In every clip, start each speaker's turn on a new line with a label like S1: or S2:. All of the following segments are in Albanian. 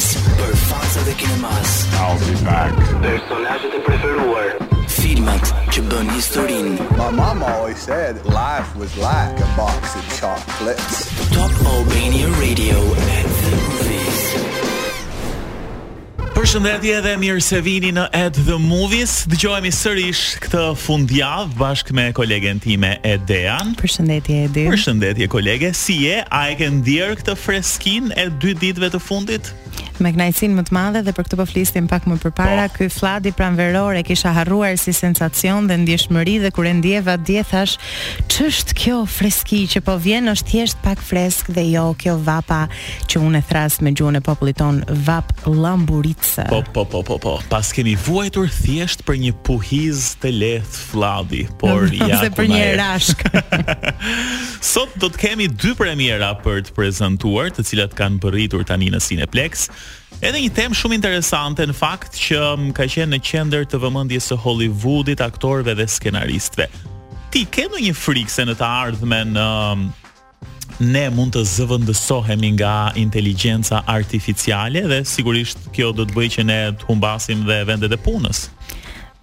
S1: Për fansat e kinemas
S2: I'll be back
S1: Personazhet e preferuar Filmat që bënë historinë
S3: My mama always said Life was like a box of chocolates
S1: Top Albania Radio At the movies
S4: Përshëndetje dhe mirë se vini në At the Movies. Dëgjohemi sërish këtë fundjavë bashkë me kolegen time Edean.
S5: Përshëndetje Edi.
S4: Përshëndetje kolege. Si je? A e ke ndier këtë freskinë e dy ditëve të fundit?
S5: Me kënaqësinë më të madhe dhe për këtë po flisnim pak më përpara,
S4: oh.
S5: ky fladi pranveror e kisha harruar si sensacion dhe ndjeshmëri dhe kur e ndjeva dje thashë, ç'është kjo freski që po vjen, është thjesht pak fresk dhe jo kjo vapa që unë e thërras me gjuhën e popullit tonë, vapë llamburicë.
S4: Po po po po po, po, s'kemi vuajtur thjesht për një puhizë të lehtë Fladi, por ja ku
S5: për një rashk.
S4: Sot do të kemi dy premiera për të prezantuar, të cilat kanë mbërritur tani në Cineplex. Edhe një temë shumë interesante në fakt që ka qenë në qendër të vëmendjes së Hollywoodit, aktorëve dhe skenaristëve. Ti ke ndonjë frikë se në të ardhmen ne mund të zëvendësohemi nga inteligjenca artificiale dhe sigurisht kjo do të bëjë që ne të humbasim dhe vendet e punës.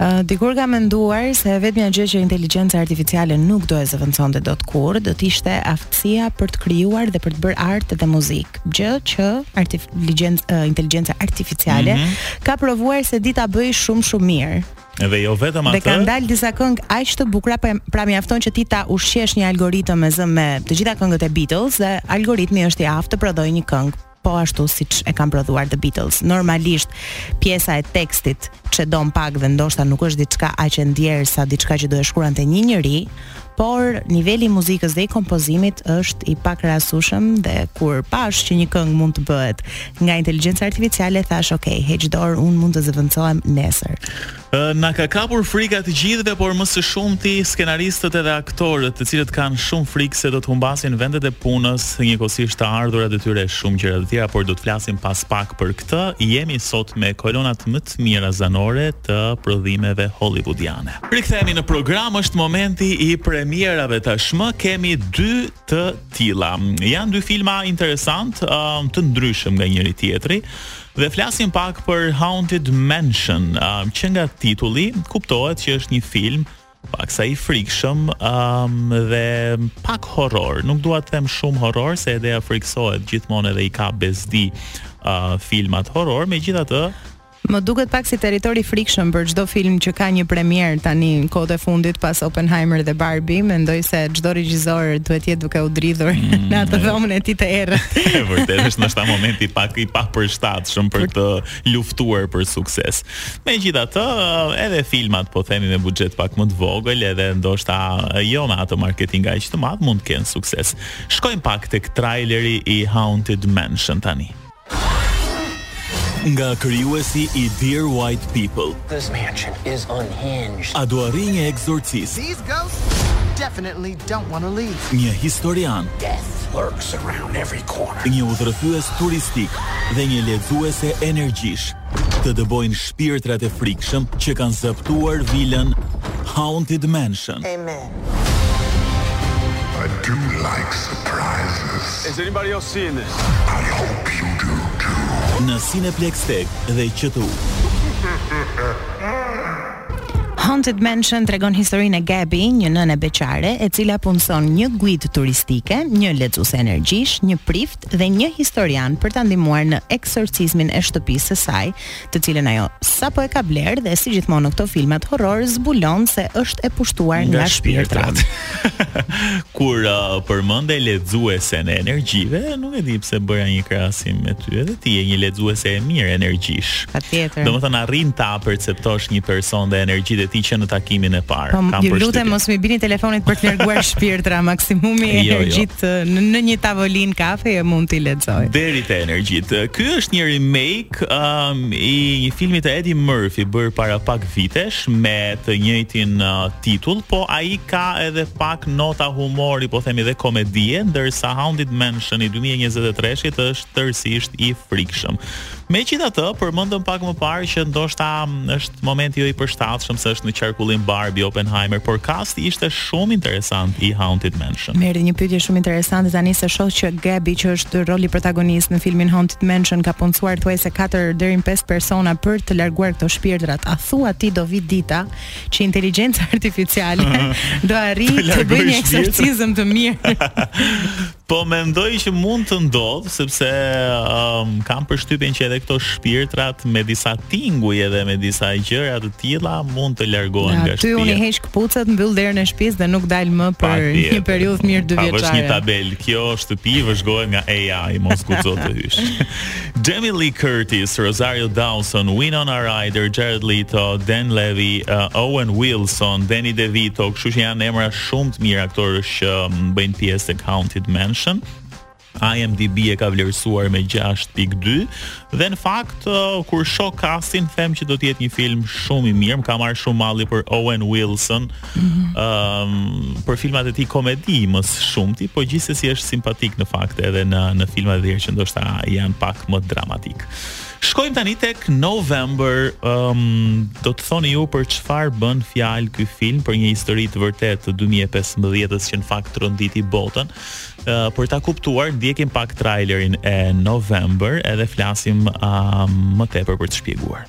S5: Uh, dikur ka menduar se e vetmja gjë që inteligjenca artificiale nuk do e zëvendësonte dot kurrë, do të ishte aftësia për të krijuar dhe për të bërë art dhe muzikë, gjë që artificial uh, inteligjenca artificiale mm -hmm. ka provuar se di ta bëjë shumë shumë mirë.
S4: Dhe jo vetëm atë.
S5: Dhe kanë dalë disa këngë aq të bukura, pra, pra mjafton që ti ta ushqesh një algoritëm me zë me të gjitha këngët e Beatles dhe algoritmi është i aftë të prodhojë një këngë po ashtu siç e kanë prodhuar The Beatles. Normalisht pjesa e tekstit cedon pak dhe ndoshta nuk është diçka aq e ndjerë sa diçka që do e shkruante një njeri, por niveli i muzikës dhe i kompozimit është i pakrahasueshëm dhe kur pashë që një këngë mund të bëhet nga inteligjenca artificiale thashë ok, heq dorë, unë mund të zëvendësohem nesër.
S4: Na ka kapur frika të gjithëve, por më së shumti skenaristët edhe aktorët, të cilët kanë shumë frikë se do të humbasin vendet e punës, njëkohësisht të ardhurat e tyre shumë gjëra të tjera, por do të flasim pas pak për këtë. Jemi sot me kolonat më të mira zanore të prodhimeve hollywoodiane. Rikthehemi në program, është momenti i premierave tashmë. Kemi dy të tilla. Janë dy filma interesantë, um, të ndryshëm nga njëri-tjetri. Dhe flasim pak për Haunted Mansion, um, që nga titulli kuptohet që është një film paksa i frikshëm um, dhe pak horror. Nuk dua të them shumë horror se Edea frikësohet gjithmonë edhe i ka bezdi uh, filmat horror, megjithatë
S5: Më duket pak si territor i frikshëm për çdo film që ka një premierë tani në kohët e fundit pas Oppenheimer dhe Barbie, mendoj se çdo regjisor duhet të jetë duke u dridhur mm, në atë dhomën e tij të errët.
S4: Vërtet është ndoshta momenti pak i papërshtatshëm për të luftuar për sukses. Megjithatë, edhe filmat po themi me buxhet pak më të vogël, edhe ndoshta jo me atë marketing aq të madh mund të kenë sukses. Shkojmë pak tek traileri i Haunted Mansion tani. Nga krijuesi i Dear White People.
S1: This mansion is unhinged.
S4: A do arrijë një ekzorcist?
S6: These ghosts definitely don't want to leave.
S4: Një historian.
S1: Death lurks around every corner.
S4: Një udhërrëfyes turistik dhe një lexuese energjish të dëbojnë shpirtrat e frikshëm që kanë zaptuar vilën Haunted Mansion.
S6: Amen.
S7: I do like surprises.
S2: Is anybody else seeing this?
S7: I hope you do too.
S4: Në Cineplexx TEG dhe QTU.
S5: Haunted Mansion tregon historinë e Gabby, një nëne beqare, e cila punëson një guidë turistike, një lexuese energjish, një prift dhe një historian për ta ndihmuar në eksorcizmin e shtëpisë së saj, të cilën ajo sapo e ka blerë dhe si gjithmonë në këto filmat horror zbulon se është e pushtuar nga, nga shpirtrat.
S4: Kur uh, përmende lexuesen e energjive, nuk e di pse bëra një krahasim me ty, edhe ti je një lexuese e mirë energjish.
S5: Patjetër.
S4: Domethënë arrin ta perceptosh një person dhe energjitë e tij që në takimin e parë.
S5: Po, po, ju lutem mos më bini telefonit për të larguar shpirtra, maksimumi
S4: jo, jo.
S5: energjitë jo. në, në një tavolinë kafeje mund t'i lexoj.
S4: Deri te energjitë. Ky është një remake um, i një filmi të Eddie Murphy bërë para pak vitesh me të njëjtin uh, titull, po ai ka edhe pak nota humori, po themi dhe komedie, ndërsa Haunted Mansion i 2023-shit është tërësisht i frikshëm. Megjithatë, përmendëm pak më parë që ndoshta është Momenti jo i përshtatshëm se është në qarkullim Barbie Oppenheimer, por kasti ishte shumë interesant i Haunted Mansion.
S5: Më erdhi një pyetje shumë interesante tani se shoh që Gabby që është roli protagonist në filmin Haunted Mansion ka punësuar thuajse 4 deri në 5 persona për të larguar këto shpirtrat. A thua ti do vijë dita që inteligjenca artificiale do arrijë të bëjë një eksorcizëm të mirë?
S4: Po mendoj që mund të ndodhë sepse um, kam përshtypjen që edhe këto shpirtrat me disa tinguj edhe me disa gjëra të tilla mund të largohen nga
S5: shtëpia. Aty
S4: unë
S5: heq këpucët, mbyll derën e shtëpisë dhe nuk dal më për një periudhë të mirë dy
S4: vjeçare. Ta vësh një tabelë. Kjo shtëpi vëzhgohet nga AI, mos guxo të hysh. Jamie Lee Curtis, Rosario Dawson, Winona Ryder, Jared Leto, Dan Levy, uh, Owen Wilson, Danny DeVito, kështu që janë emra shumë të mirë aktorësh që bëjnë pjesë tek Haunted Mansion. IMDb e ka vlerësuar me 6.2 dhe në fakt uh, kur shoh castin them që do të jetë një film shumë i mirë, më ka marrë shumë malli për Owen Wilson. Ëm mm -hmm. um, për filmat e tij komedi më së shumti, po gjithsesi është simpatik në fakt edhe në në filmat e tjerë që ndoshta janë pak më dramatik. Shkojmë tani tek November, um, do të thoni ju për çfarë bën fjalë ky film për një histori të vërtetë të 2015-s që në fakt tronditi botën. Uh, për ta kuptuar, ndjekim pak trailerin e November edhe flasim uh, më tepër për të shpjeguar.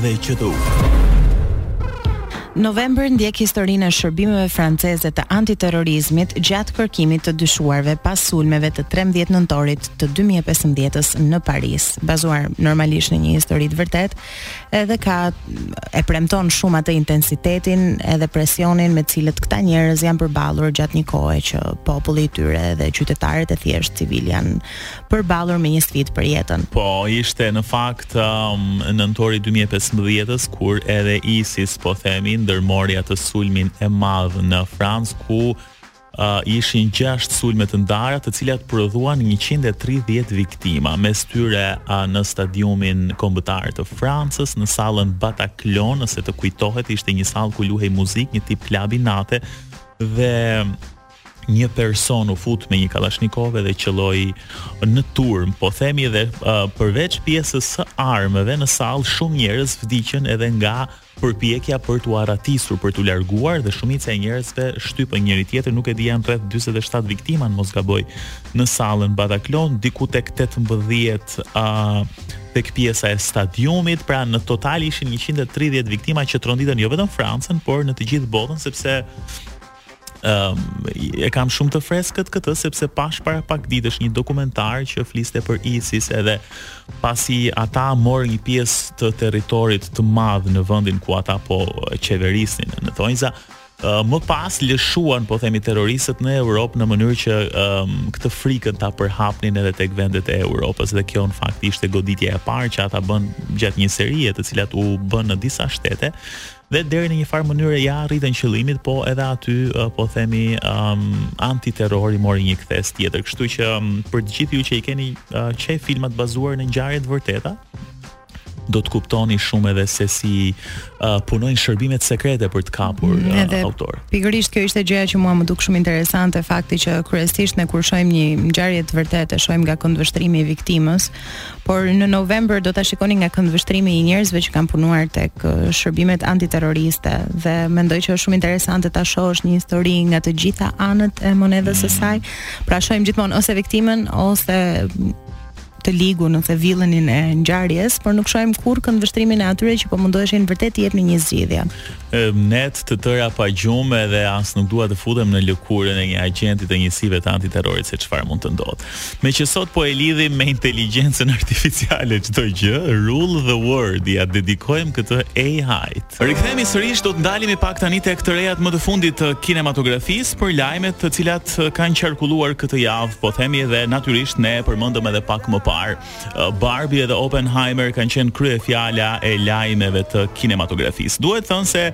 S4: dhe që të
S1: uftë.
S4: November
S5: ndjek historinë e shërbimeve franceze të antiterrorizmit gjatë kërkimit të dyshuarve pas sulmeve të 13 nëntorit të 2015-s në Paris. Bazuar normalisht në një histori të vërtetë, edhe ka e premton shumë atë intensitetin edhe presionin me të cilët këta njerëz janë përballur gjatë një kohe që populli i tyre dhe qytetarët e thjeshtë civilë janë përballur me një sfidë për jetën.
S4: Po, ishte në fakt um, nëntori i 2015-ës kur edhe ISIS po themi ndërmori atë sulmin e madh në Francë ku uh, ishin 6 sulme të ndara të cilat prodhuan 130 viktima mes tyre uh, në stadiumin kombëtar të Francës në sallën Bataclan nëse të kujtohet ishte një sallë ku luhej muzikë një tip klubi nate dhe një person u fut me një kalashnikov edhe qëlloi në turmë, po themi dhe uh, përveç pjesës së armëve në sallë shumë njerëz vdiqën edhe nga përpjekja për t'u arratisur, për t'u larguar dhe shumica e njerëzve shtypën njëri-tjetrin, nuk e di janë rreth 47 viktima në mos gaboj në sallën Bataclan, diku tek 18 a tek pjesa e stadiumit, pra në total ishin 130 viktima që tronditën jo vetëm Francën, por në të gjithë botën sepse Um, e kam shumë të freskët këtë sepse pashë para pak ditësh një dokumentar që fliste për ISIS edhe pasi ata morën një pjesë të territorit të madh në vendin ku ata po qeverisnin në thonjza uh, më pas lëshuan po themi terroristët në Evropë në mënyrë që um, këtë frikën ta përhapnin edhe tek vendet e Evropës dhe kjo në fakt ishte goditja e parë që ata bënë gjatë një serie të cilat u bënë në disa shtete Dhe deri në një farë mënyre ja arritën qëllimit, po edhe aty po themi um, antiterrori mori një kthesë tjetër. Kështu që um, për të gjithë ju që i keni uh, qejf filmat bazuar në ngjarje të vërteta, do të kuptoni shumë edhe se si uh, punojnë shërbimet sekrete për të kapur mm,
S5: uh,
S4: autor.
S5: Pikërisht kjo ishte gjëja që mua më duk shumë interesante, fakti që kryesisht ne kur shohim një ngjarje të vërtetë, e shohim nga këndvështrimi i viktimës, Por në November do ta shikoni nga këndvështrimi i njerëzve që kanë punuar tek shërbimet antiterroriste dhe mendoj që është shumë interesante ta shohësh një histori nga të gjitha anët e monedhës së saj. Pra shohim gjithmonë ose viktimën ose të ligun ose villenin e ngjarjes, por nuk shohim kurrë këndvështrimin e atyre që po mundoheshin vërtet të jepnin një zgjidhje.
S4: net të tëra pa gjumë edhe as nuk dua të futem në lëkurën e një agjenti të njësive të antiterrorit se çfarë mund të ndodhë. Meqë sot po e lidhim me inteligjencën artificiale çdo gjë, Rule the World ia dedikojmë këtë AI-t. Rikthehemi sërish, do të ndalemi pak tani tek të rejat më të fundit të kinematografisë për lajmet të cilat kanë qarkulluar këtë javë, po themi edhe natyrisht ne e përmendëm edhe pak më parë. Barbie edhe Oppenheimer kanë qenë kryefjala e lajmeve të kinematografisë. Duhet thënë se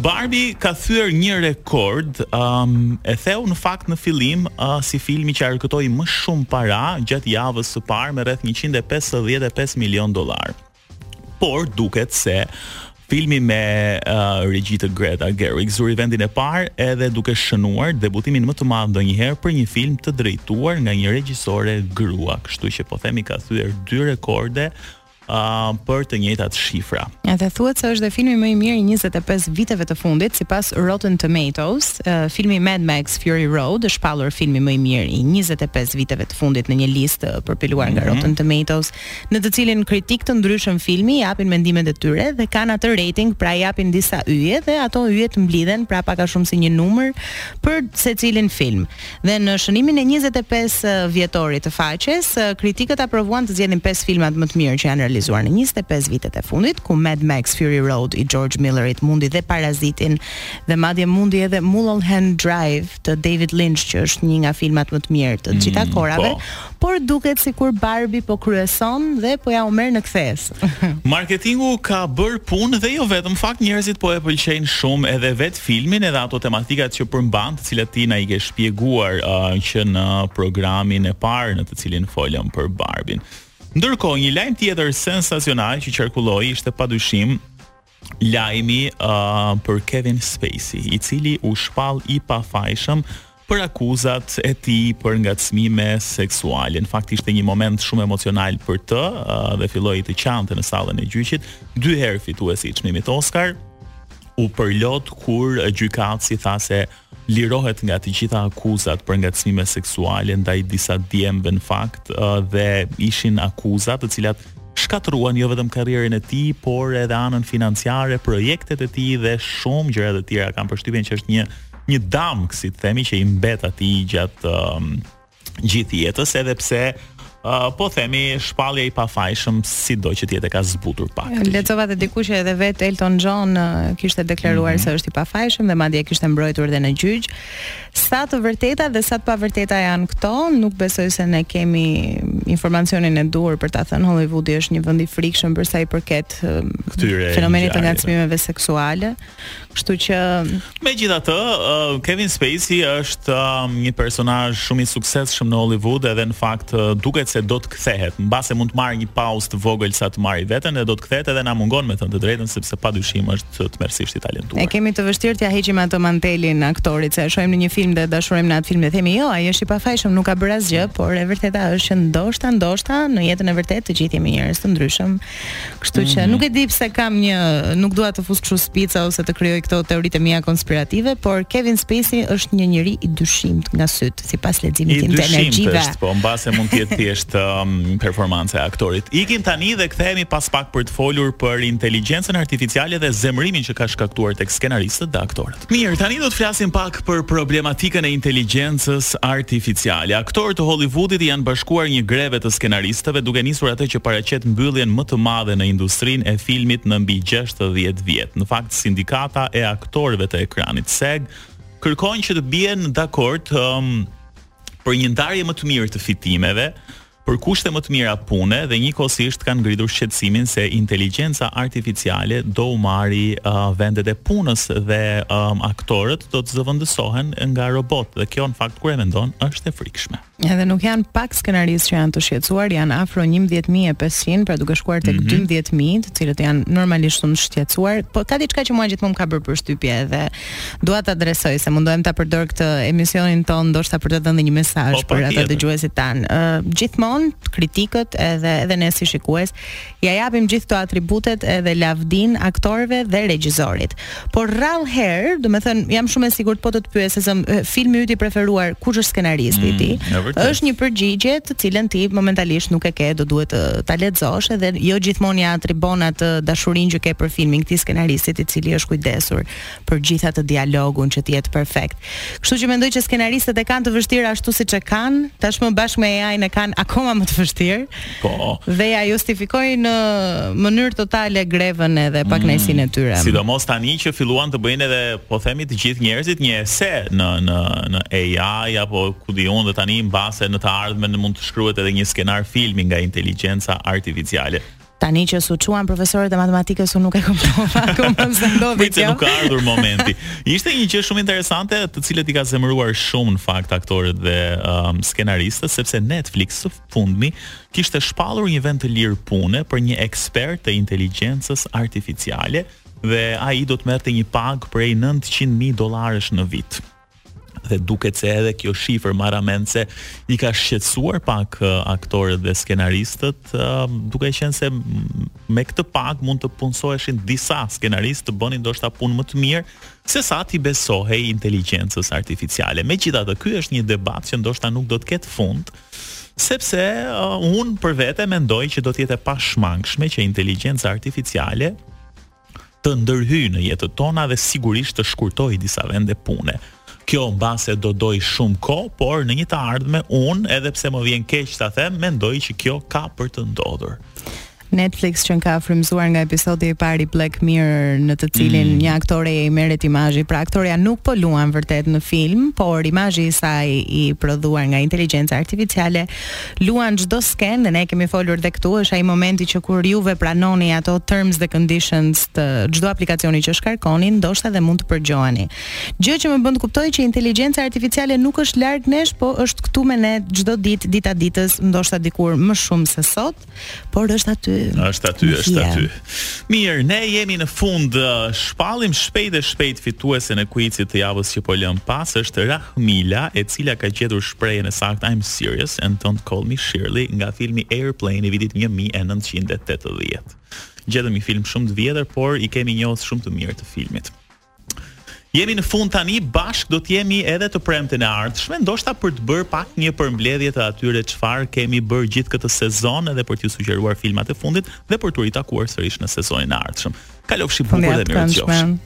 S4: Barbie ka thyer një rekord, um, e theu në fakt në fillim uh, si filmi që arkëtoi më shumë para gjatë javës së parë me rreth 155 milion dollarë. Por duket se filmi me uh, regji të Greta Gerwig zuri vendin e parë edhe duke shënuar debutimin më të madh ndonjëherë për një film të drejtuar nga një regjisore grua, kështu që po themi ka thyer dy rekorde uh, për të njëjtat shifra.
S5: Edhe thuhet se është dhe filmi më i mirë i 25 viteve të fundit, sipas Rotten Tomatoes, uh, filmi Mad Max Fury Road është shpallur filmi më i mirë i 25 viteve të fundit në një listë përpiluar nga mm -hmm. Rotten Tomatoes. në të cilin kritikë të ndryshëm filmi japin mendimet e tyre dhe kanë atë rating, pra japin disa yje dhe ato yje të mblidhen pra pak a shumë si një numër për secilin film. Dhe në shënimin e njëzet e pesë vjetorit të faqes, kritikët aprovuan të zgjedhin pesë filmat më të mirë që janë realizuar në njëzet e pesë vitet e fundit, ku Mad Max Fury Road i George Millerit mundi dhe Parazitin dhe madje mundi edhe Mulholland Drive të David Lynch që është një nga filmat më të mirë të të gjitha mm, kohërave, po. por duket sikur Barbie po kryeson dhe po ja u merr në kthesë.
S4: Marketingu ka bërë punë dhe jo vetëm fakt njerëzit po e pëlqejnë shumë edhe vetë filmin edhe ato tematikat që përmban, të cilat ti na i ke shpjeguar uh, që në programin e parë në të cilin folëm për Barbin. Ndërkohë, një lajm tjetër sensacional që qarkulloi ishte padyshim Lajmi për Kevin Spacey, i cili u shpall i pafajshëm për akuzat e tij për ngacmime seksuale. Në fakt ishte një moment shumë emocional për të dhe filloi të qante në sallën e gjyqit. Dy herë fituesi i çmimit Oscar u përlot kur gjykatësi tha se lirohet nga të gjitha akuzat për ngacmime seksuale ndaj disa djemve në fakt dhe ishin akuza të cilat shkatërruan jo vetëm karrierën e tij, por edhe anën financiare, projektet e tij dhe shumë gjëra të tjera. Kam përshtypjen që është një një damkë, si të themi, që i mbet atij gjatë um, gjithë jetës edhe pse uh, po themi shpallja i pafajshëm sido që të jetë ka zbutur pak.
S5: Lexova dhe diku që edhe vetë Elton John uh, kishte deklaruar mm -hmm. se është i pafajshëm dhe madje kishte mbrojtur edhe në gjyq. Sa të vërteta dhe sa të pavërteta janë këto, nuk besoj se ne kemi informacionin e duhur për ta thënë Hollywoodi është një vend i frikshëm për sa i përket uh, fenomenit të ngacmimeve seksuale. Kështu që
S4: Megjithatë, uh, Kevin Spacey është uh, një personazh shumë i suksesshëm në Hollywood edhe në fakt uh, duket se do të kthehet. Mbase mund të marrë një pauzë të vogël sa të marrë veten dhe do të kthehet edhe na mungon me thënë të drejtën sepse padyshim është tmerrësisht i talentuar.
S5: E kemi të vështirë t'ia heqim atë mantelin aktorit, se e shohim në një film dhe e dashurojmë në atë film dhe themi jo, ai është i pafajshëm, nuk ka bërë asgjë, por e vërteta është që ndoshta ndoshta në jetën e vërtetë të gjithë jemi njerëz të ndryshëm. Kështu që mhm. nuk e di pse kam një, nuk dua të fus kështu spica ose të krijoj këto teoritë e mia konspirative, por Kevin Spacey është një njeri i dyshimt nga sytë, sipas leximit tim
S4: të energjive. Është, po mbase mund të jetë thjesht um, performanca e aktorit. Ikim tani dhe kthehemi pas pak për të folur për inteligjencën artificiale dhe zemërimin që ka shkaktuar tek skenaristët dhe aktorët. Mirë, tani do të flasim pak për problematikën e inteligjencës artificiale. Aktorë të Hollywoodit i janë bashkuar një greve të skenaristëve duke nisur atë që paraqet mbylljen më të madhe në industrinë e filmit në mbi 60 vjet. Në fakt, sindikata e aktorëve të ekranit SAG kërkon që të bien dakord um, për një ndarje më të mirë të fitimeve, për kushte më të mira pune dhe njëkohësisht kanë ngritur shqetësimin se inteligjenca artificiale do u marri uh, vendet e punës dhe um, aktorët do të zëvendësohen nga robotë dhe kjo në fakt kur e mendon është e frikshme.
S5: Edhe nuk janë pak skenaristë që janë të shqetësuar, janë afro 11500, pra duke shkuar tek mm -hmm. 12000, të cilët janë normalisht shumë të shqetësuar, por ka diçka që mua gjithmonë ka bërë përshtypje edhe Dua ta adresoj se mundohem ta përdor këtë emisionin tonë ndoshta për të dhënë dhe një mesazh po, për ata dëgjuesit tanë. Ë uh, gjithmonë kritikët edhe edhe ne si shikues ia japim gjithë këto atributet edhe lavdinë aktorëve dhe regjisorit. Por rrallë herë, do të thënë, jam shumë e sigurt po të të pyes se filmi yt i preferuar kush është skenaristi i mm, tij. Është një përgjigje të cilën ti momentalisht nuk e ke, do duhet të ta lexosh edhe jo gjithmonë ia atribuon atë dashurinë që ke për filmin këtij skenaristit i cili është kujdesur për gjithë atë dialogun që të jetë perfekt. Kështu që mendoj që skenaristët e kanë të vështirë ashtu siç e kanë, tashmë bashkë me AI-n e kanë akoma më të vështirë.
S4: Po.
S5: Dhe ia justifikoj në mënyrë totale grevën edhe pakënaqësinë mm. e tyre.
S4: Sidomos tani që filluan të bëjnë edhe po themi të gjithë njerëzit një ese në në në AI apo ku di unë dhe tani mbase në të ardhmen mund të shkruhet edhe një skenar filmi nga inteligjenca artificiale.
S5: Tani që s'u çuan profesorët e matematikës unë nuk e kuptova akoma pse ndodhi kjo.
S4: nuk ka ardhur momenti. Ishte një gjë shumë interesante, e cila i ka zemëruar shumë në fakt aktorët dhe um, skenaristët, sepse Netflix së fundmi kishte shpallur një vend të lirë pune për një ekspert të inteligjencës artificiale dhe ai do të merrte një pagë prej 900.000 dollarësh në vit. dhe duket se edhe kjo shifër marramendëse i ka shqetësuar pak uh, aktorët dhe skenaristët, uh, duke qenë se me këtë pagë mund të punësoheshin disa skenaristë të bënin ndoshta punë më të mirë sesa t'i besohej inteligjencës artificiale. Megjithatë, ky është një debat që ndoshta nuk do të ketë fund, sepse uh, unë për vete mendoj që do të jetë e pashmangshme që inteligjenca artificiale të ndërhyjë në jetët tona dhe sigurisht të shkurtojë disa vende pune. Kjo mbase do dojë shumë kohë, por në një të ardhme unë, edhe pse më vjen keq ta them, mendoj që kjo ka për të ndodhur.
S5: Netflix qenka frymëzuar nga episodi i parë i Black Mirror në të cilin mm. një aktoreje i merret imazhi, pra aktorja nuk po luan vërtet në film, por imazhi i saj i prodhuar nga inteligjenca artificiale luan çdo skenë dhe ne kemi folur dhe këtu është ai momenti që kur juve pranoni ato terms dhe conditions të çdo aplikacioni që shkarkoni, ndoshta dhe mund të përgjoheni. Gjë që më bën të kuptoj që inteligjenca artificiale nuk është larg nesh, po është këtu me ne çdo ditë, dita ditës, ndoshta dikur më shumë se sot, por është aty.
S4: Është aty, është aty. Mirë, ne jemi në fund, shpallim shpejt e shpejt fituesen e kuicit të javës që po lëmë pas, është Mila, e cila ka gjetur shprehjen e saktë I'm serious and don't call me Shirley nga filmi Airplane i vitit një mijë e nëntëqind e tetëdhjetë. Gjetëm një film shumë të vjetër, por i kemi njohës shumë të mirë të filmit. Jemi në fund tani, bashkë do të jemi edhe të premten e ardhshme, ndoshta për të bërë pak një përmbledhje të atyre çfarë kemi bërë gjithë këtë sezon edhe për t'ju sugjeruar filmat e fundit dhe për t'u ritakuar sërish në sezonin e ardhshëm. Kalofshi bukur dhe mirë
S5: qofshi.